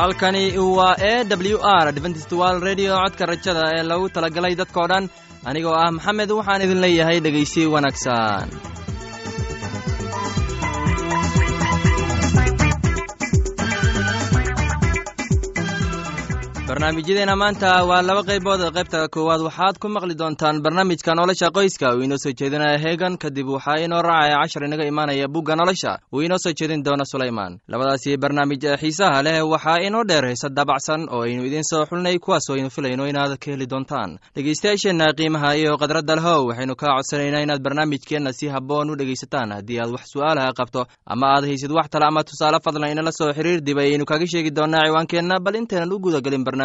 halkani waa e w r adventistwal redio codka rajada ee lagu talagalay dadkoo dhan anigoo ah maxamed waxaan idin leeyahay dhegaysi wanaagsan barnaamijyadeena maanta waa laba qaybood qaybta koowaad. Waxaad ku maqli doontaan barnaamijka nolosha qoyska. Uu inoo soo jeedinaya heegan kadib waxaa inoo raacaya cashar inaga imaanaya bugga nolosha. Uu inoo soo jeedin doono sulaymaan. Labadaasi barnaamij ee xiisaha leh waxaa inoo dheer heese dabacsan oo aynu idiin soo xulnay kuwaasoo aynu filayno inaad ka heli doontaan. Dhegeystayaasheenna qiimaha iyo khadradda lehow waxaynu kaa codsanaynaa inaad barnaamijkeenna si habboon u dhegaysataan. Haddii aad wax su'aalaha qabto ama aad haysid wax tale ama tusaale fadlan inala soo xiriir dib ayaynu kaga sheegi doonaa ciwaankeenna. Bal intaynan u gudagelin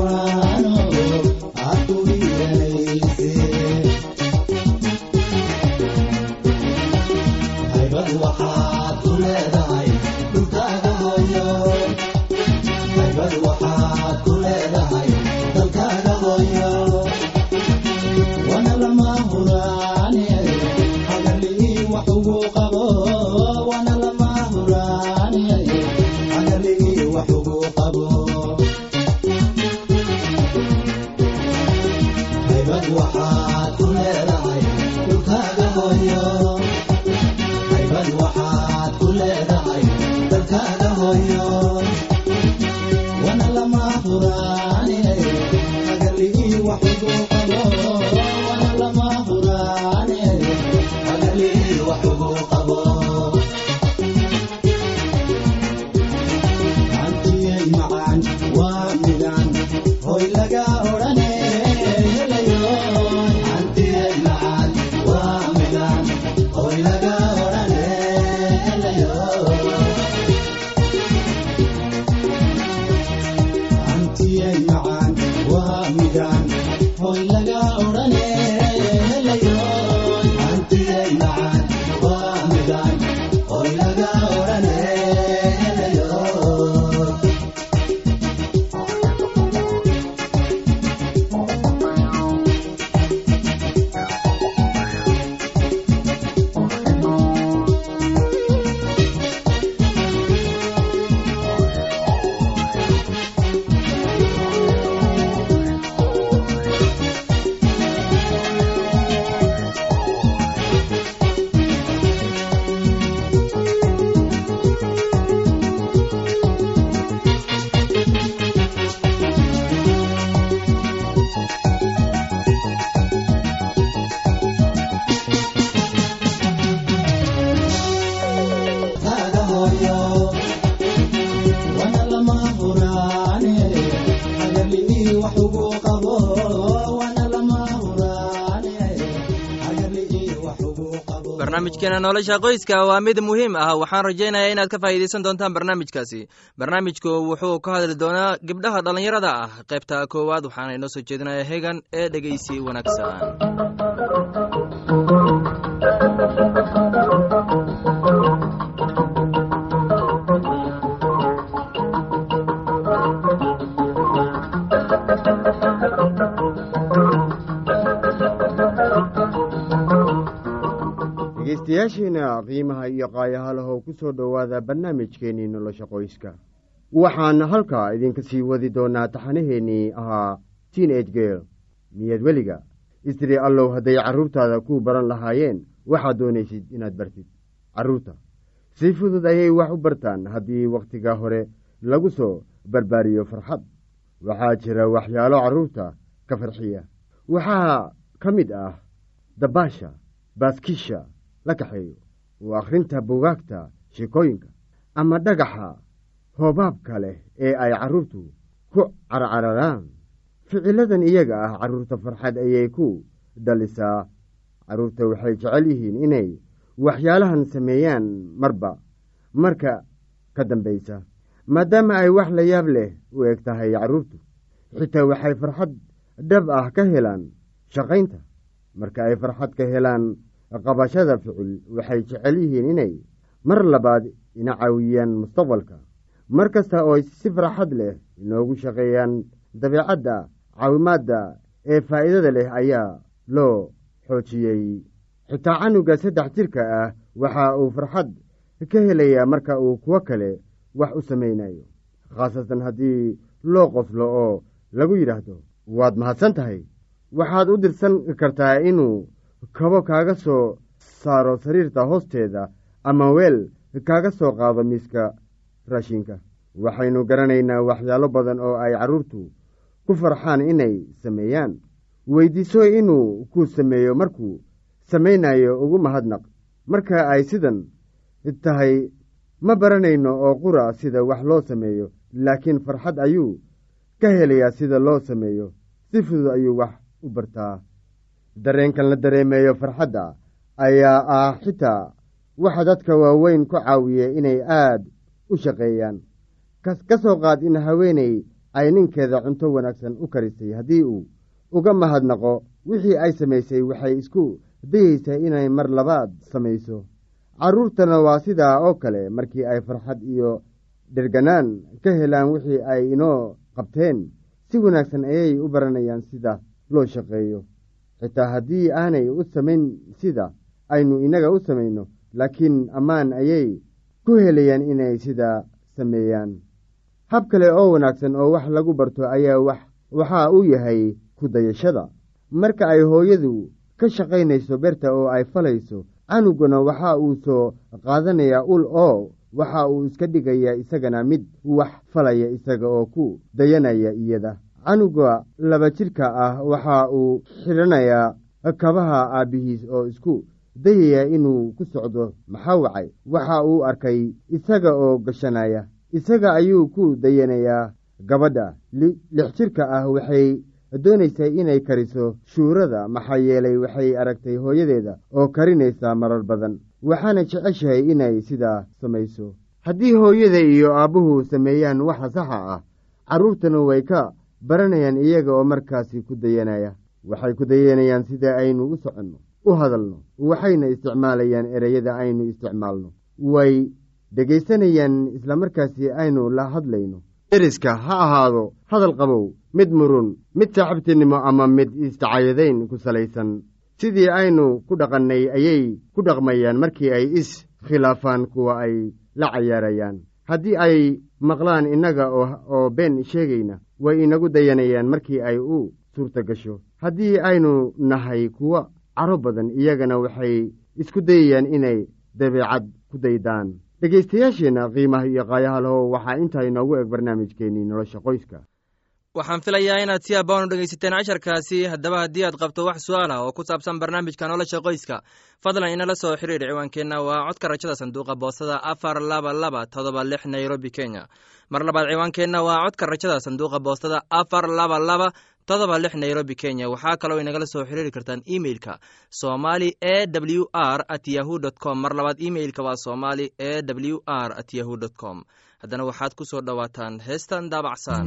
Wow. Barnaamijkeena nolosha qoyska waa mid muhiim ah waxaan rajaynayaa inaad ka faa'iidaysan doontaan barnaamijkaasi. Barnaamijku wuxuu ka hadli doonaa gabdhaha dhallinyarada ah. Qaybta koowaad waxaana inoo soo jeedinaya hegan ee dhegeysi wanaagsan dhegeystayaasheena qiimaha iyo qaayahalahow ku soo dhowaada barnaamijkeennii nolosha qoyska. Waxaan halkaa idinka sii wadi doonaa taxanaheennii ahaa tiin age geel miyaad weliga? Istiri allow hadday carruurtaada kuu baran lahaayeen waxaad doonaysid inaad bartid. Carruurta si fudud ayay wax u bartaan haddii wakhtiga hore lagu soo barbaariyo farxad. Waxaa jira waxyaalo carruurta ka farxiya. Waxaa ka mid ah dabaasha baaskisha la kaxeeyo. Oo akhrinta bugaagta sheekooyinka ama dhagaxa hoobaabka leh ee ay carruurtu ku carcararaan. Ficiladan iyaga ah carruurta farxad ayay ku dhalisaa carruurta waxay jecel yihiin inay waxyaalahan sameeyaan marba marka ka dambaysa. Maadaama ay wax la yaab leh u eg tahay carruurtu xitaa waxay farxad dhab ah ka helaan shaqaynta. Marka ay farxad ka helaan qabashada ficil waxay jecel yihiin inay mar labaad ina caawiyaan mustaqbalka. Mar kasta oo si farxad leh inoogu shaqeeyaan dabeecadda caawimaadda ee faa'iidada leh ayaa loo xoojiyey. Xitaa canuga saddex jirka ah waxa uu farxad ka helayaa marka uu kuwo kale wax u samaynayo. Khaasatan haddii loo qoslo oo lagu yidhaahdo waad mahadsan tahay. Waxaad u dirsan kartaa inuu kabo kaaga soo saaro sariirta hoosteeda ama weel kaaga soo qaado miiska raashinka. Waxaynu garanaynaa waxyaalo badan oo ay carruurtu ku farxaan inay sameeyaan. Weydiiso inuu ku sameeyo markuu samaynayo ugu mahadnaq. Marka ay sidan tahay ma baranayno oo qura sida wax loo sameeyo laakiin farxad ayuu ka helayaa sida loo sameeyo. Si fudud ayuu wax u bartaa dareenkan la dareemeeyo farxadda ayaa ah xitaa waxa dadka waaweyn ku caawiya inay aad u shaqeeyaan. Ka soo qaad in haweeney ay ninkeeda cunto wanaagsan u karisay. Haddii uu uga mahadnaqo wixii ay samaysay waxay isku dayeysaa inay mar labaad samayso. Carruurtana waa sidaa oo kale markii ay farxad iyo dherganaan ka helaan wixii ay inoo qabteen si wanaagsan ayay u baranayaan sida loo shaqeeyo xitaa haddii aanay u samayn sida aynu innaga u samayno laakiin ammaan ayay ku helayaan inay sidaa sameeyaan. Hab kale oo wanaagsan oo wax lagu barto ayaa wax waxaa uu yahay ku dayashada marka ay hooyadu ka shaqaynayso beerta oo ay falayso canuguna waxa uu soo qaadanayaa ul oo waxa uu iska dhigayaa isagana mid wax falaya isaga oo ku dayanaya iyada canuga laba jidhka ah waxa uu xidhanayaa kabaha aabbihiis oo isku dayaya inuu ku socdo. Maxaa wacay? Waxa uu arkay isaga oo gashanaya isaga ayuu ku dayanayaa gabadha. Lix jidhka ah waxay doonaysaa inay kariso shuurada. Maxaa yeelay waxay aragtay hooyadeeda oo karinaysa marar badan. Waxaana jeceshahay inay sidaa samayso. Haddii hooyada iyo aabbuhu sameeyaan waxa saxa ah carruurtana way ka baranayaan iyaga oo markaasi ku dayanaya. Waxay ku dayanayaan sida aynu u soconno u hadalno waxayna isticmaalayaan ereyada aynu isticmaalno. Way dhegaysanayaan islamarkaasi aynu la hadlayno. Deriska ha ahaado hadal qabow mid murun mid saaxiibtinimo ama mid istacayadayn ku salaysan. Sidii aynu ku dhaqannay ayay ku dhaqmayaan markii ay is khilaafaan kuwa ay la cayaarayaan. Haddii ay maqlaan innaga oo been sheegayna way inagu dayanayaan markii ay u suurta gasho. Haddii aynu nahay kuwo caro badan iyagana waxay isku dayayaan inay dabeecad ku daydaan. Dhegaystayaasheenna qiimaha iyo qaayaha lahow waxaa intaa inoogu eg barnaamijkeennii nolosha qoyska waxaan filayaa inaad si abaan u dhegaysateen casharkaasi. Haddaba haddii aad qabto wax su'aal ah oo ku saabsan barnaamijka nolosha qoyska fadlan inala soo xiriir ciwaankeenna. Waa codka rajada sanduuqa boostada afar laba laba todoba lix nairobi kenya. Mar labaad ciwaankeenna waa codka rajada sanduuqa boostada afar laba laba todoba lix nairobi kenya. Waxaa kaloo inagala soo xiriiri kartaan emeilka somali e w r at yahu dt com. Mar labaad emeilka waa somali e w r at yahu dt com. Haddana waxaad ku soo dhowaataan heestan daabacsan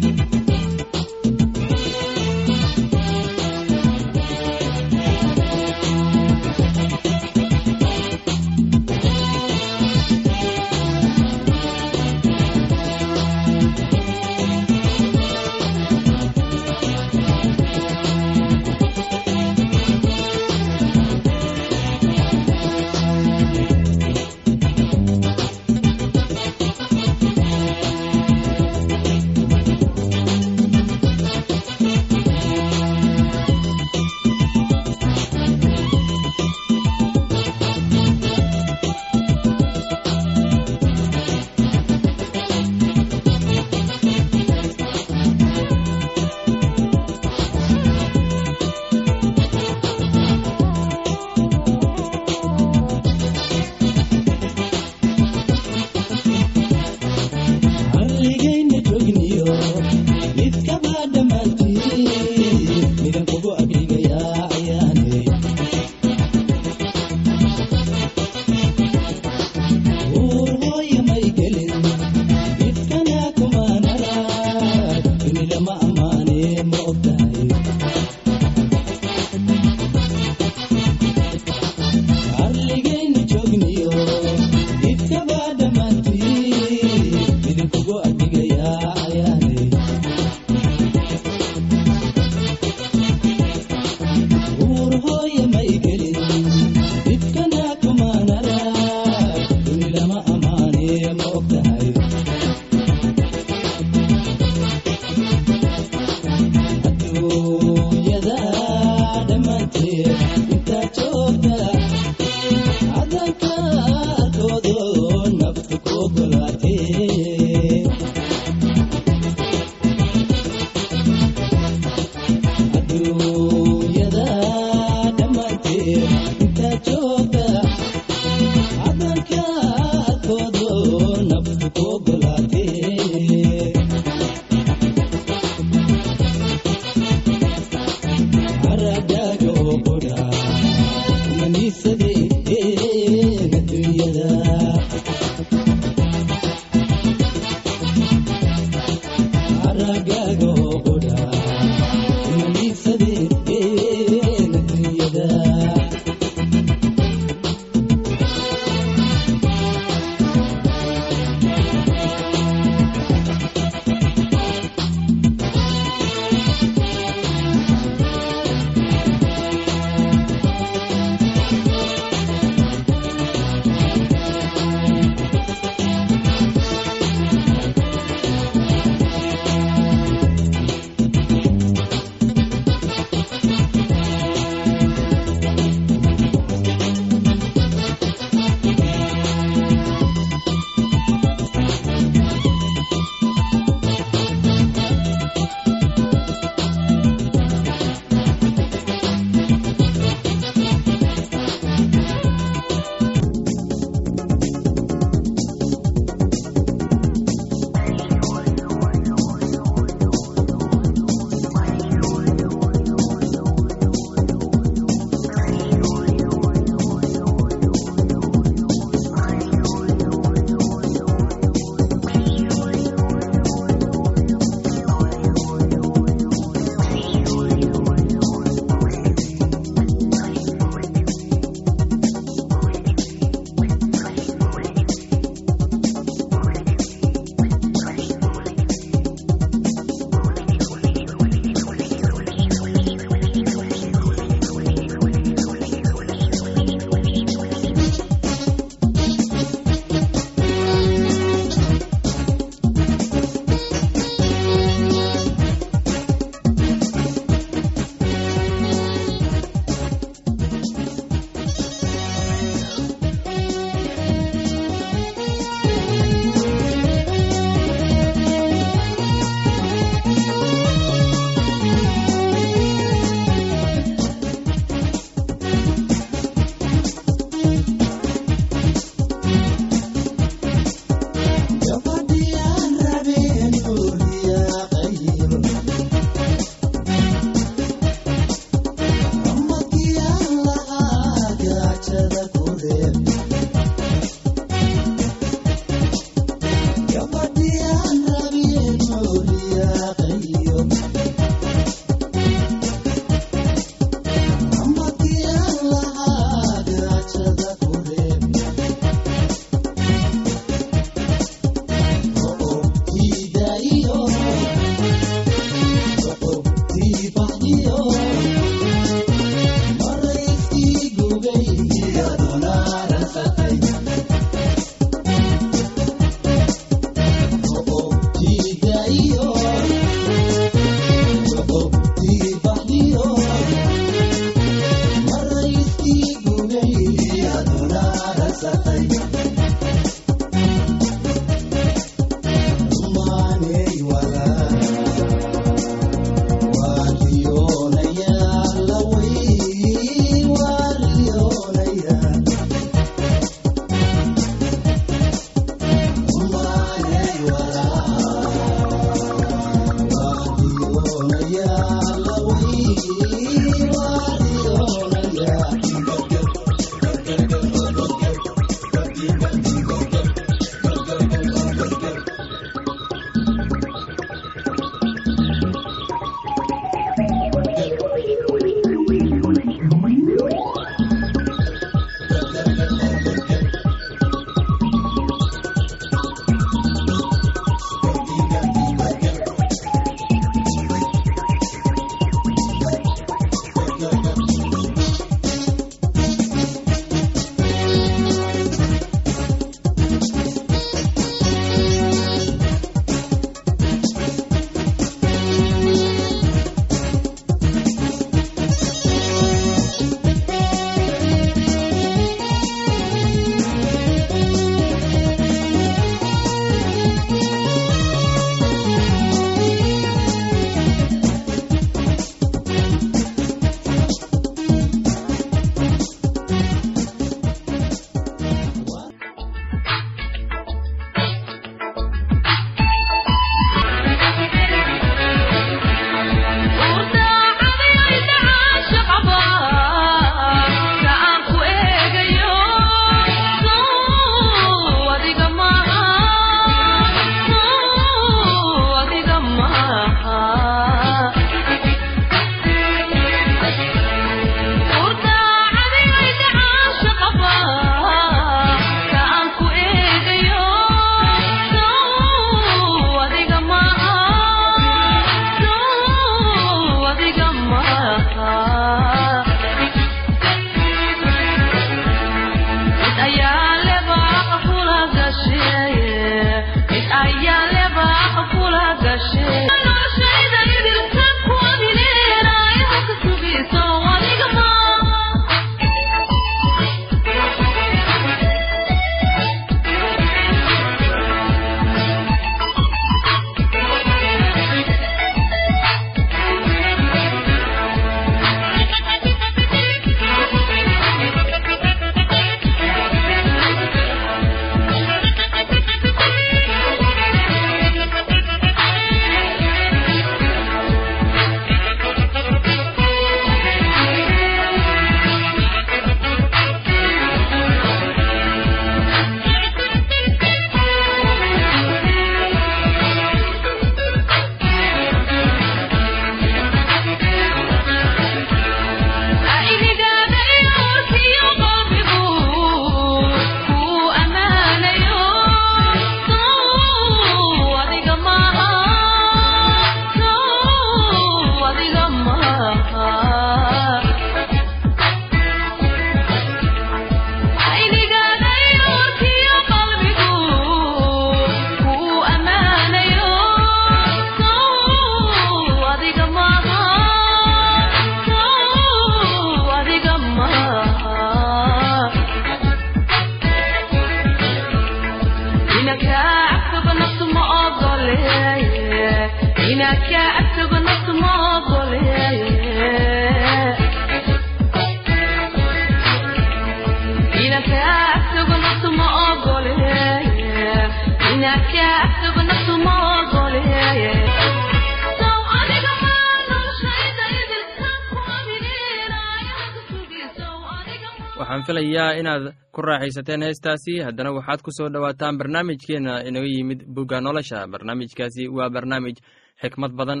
waxaan filayaa inaad ku raaxaysateen heestaasi. Haddana waxaad ku soo dhowaataan barnaamijkeenna inaga yimid bugga nolosha. Barnaamijkaasi waa barnaamij xikmad badan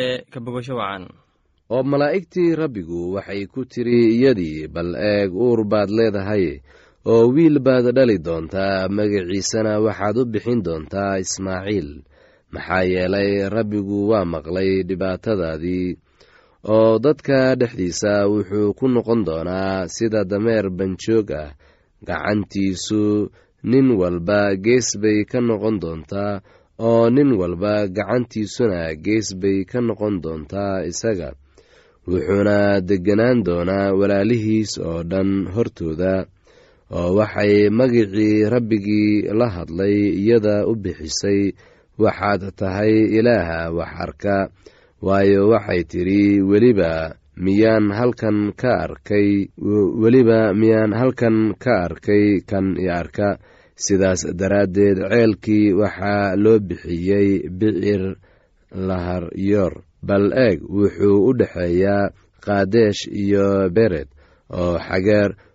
ee kabogasho wacan. Oo malaa'igtii rabbigu waxay ku tiri iyadii bal eeg uur baad leedahay oo wiil baad dhali doontaa magaciisana waxaad u bixin doontaa ismaaciil. Maxaa yeelay rabbigu waa maqlay dhibaatadaadii oo dadka dhexdiisa wuxuu ku noqon doonaa sida dameer banjoog ah. Gacantiisu nin walba gees bay ka noqon doontaa oo nin walba gacantiisuna gees bay ka noqon doontaa isaga. Wuxuuna degganaan doonaa walaalihiis oo dhan hortooda oo waxay magicii rabbigii la hadlay iyada u bixisay waxaad tahay ilaaha wax arka. Waayo waxay tidhi weliba miyaan halkan ka arkay weliba miyaan halkan ka arkay kan i arka. Sidaas daraaddeed ceelkii waxaa loo bixiyey bicir laharyoor bal eeg wuxuu u dhexeeyaa kaadesh iyo bered oo xageer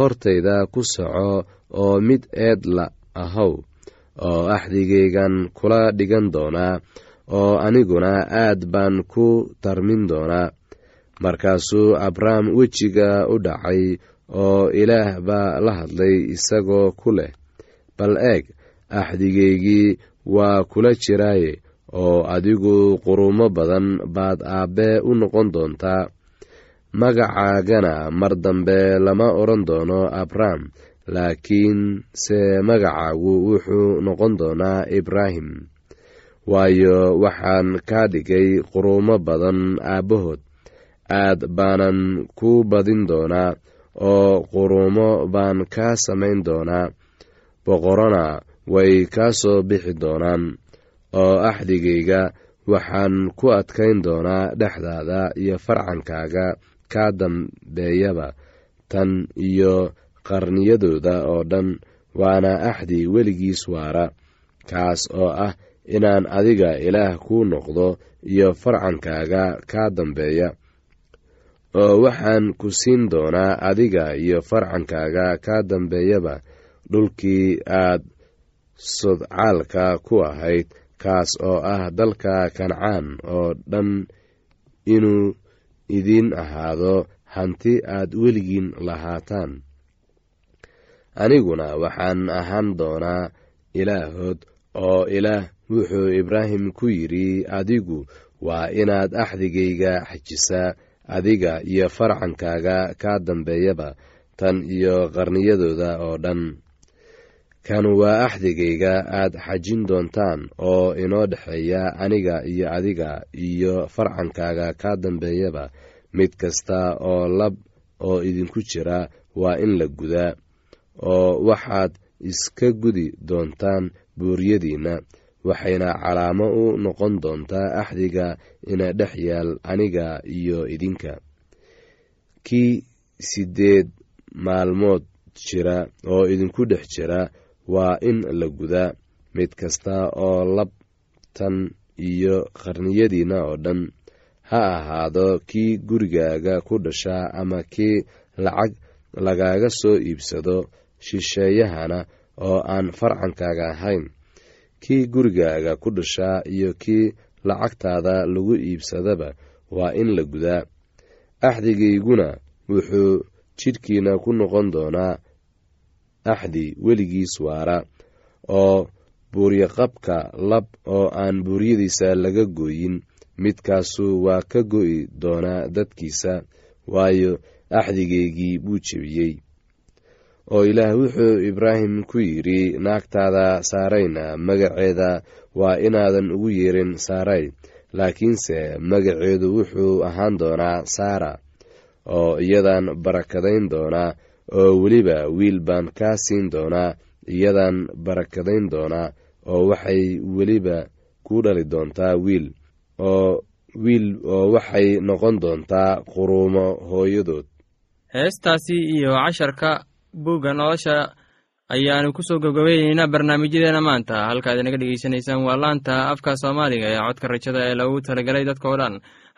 hortayda ku soco oo mid eed la ahow oo axdigaygan kula dhigan doonaa oo aniguna aad baan ku tarmin doonaa markaasuu abram wejiga u dhacay oo ilaah baa la hadlay isagoo ku leh bal eeg axdigaygii waa kula jiraaye oo adigu quruumo badan baad aabbe u noqon doontaa magacaagana mar dambe lama odhan doono abram laakiin se magacaagu wuxuu noqon doonaa ibraahim. Waayo waxaan kaa dhigay quruumo badan aabbahood. Aad baanan ku badin doonaa oo quruumo baan kaa samayn doonaa. Boqorona way kaa soo bixi doonaan. Oo axdigayga waxaan ku adkayn doonaa dhexdaada iyo farcankaaga kaa dambeeyaba tan iyo qarniyadooda oo dhan waana axdi weligiis waara kaas oo ah inaan adiga ilaah kuu noqdo iyo farcankaaga kaa dambeeya oo waxaan ku siin doonaa adiga iyo farcankaaga kaa dambeeyaba dhulkii aad sodcaalka ku ahayd kaas oo ah dalka kancaan oo dhan inuu idiin ahaado hanti aad weligiin lahaataan. Aniguna waxaan ahaan doonaa ilaahood oo ilaah wuxuu ibraahim ku yidhi adigu waa inaad axdigayga xajisaa adiga iyo farcankaaga kaa dambeeyaba tan iyo qarniyadooda oo dhan kan waa axdigayga aad xajin doontaan oo inoo dhexeeya aniga iyo adiga iyo farcankaaga kaa dambeeyaba mid kasta oo lab oo idinku jira waa in la gudaa oo waxaad iska gudi doontaan buuryadiinna. Waxayna calaamo u noqon doontaa axdiga ina dhex yaal aniga iyo idinka. Kii siddeed maalmood jira oo idinku dhex jira waa in la gudaa mid kasta oo labtan iyo qarniyadiinna oo dhan. Ha ahaado kii gurigaaga ku dhashaa ama kii lacag lagaaga soo iibsado shisheeyahana oo aan farcankaaga ahayn. Kii gurigaaga ku dhashaa iyo kii lacagtaada lagu iibsadaba waa in la gudaa. Axdigayguna wuxuu jidhkiina ku noqon doonaa axdi weligiis waara oo buuryaqabka lab oo aan buuryadiisa laga gooyin. Midkaasu waa ka go'i doonaa dadkiisa waayo axdigaygii buu jebiyey. Oo ilaah wuxuu ibraahim ku yidhi naagtaada saarayna magaceeda waa inaadan ugu yeerin saaray laakiinse magaceedu wuxuu ahaan doonaa saara oo iyadan barakadayn doonaa oo weliba wiil baan kaa siin doonaa iyadan barakadayn doonaa oo waxay weliba ku dhali doontaa wiil oo wiil oo waxay noqon doontaa quruumo hooyadood. Heestaasi iyo casharka buugga nolosha ayaanu ku soo gabgabayneynaa barnaamijyadeena maanta. Halkaad inaga dhegeysanaysaan waa laanta afka soomaaliga ee codka rajada ee lagu talagalay dadkao dhan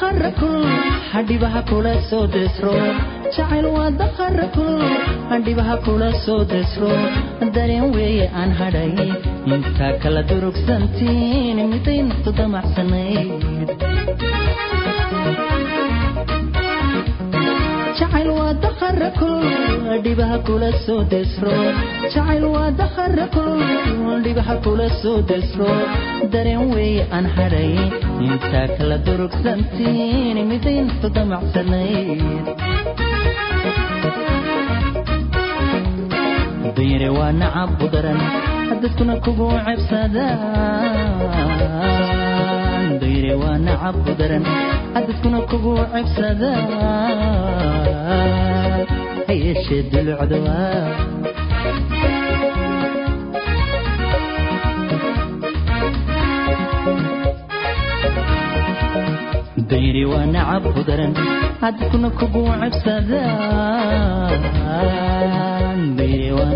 kulul hadhibaha kula soo desro jacayl waa dakhara kulul hadhibaha kula soo desro dareen weeye aan hadhay intaa kala durugsantiin miday naftu damacsanayd jacayl waa dakhara kulul dhibaha kula soo desro jacayl waa dakhara kulul dhibaha kula soo desro dareen weeye aan hadhay intaa kala durugsantiin miday naftu damacsanayd dayre waa nacab u daran dadkuna kugu cebsadaan dayre waa nacab u daran dadkuna kugu cebsadaan ha yeeshee dulucda waa nacab u daran dadkuna kugu cebsadaan dayri waa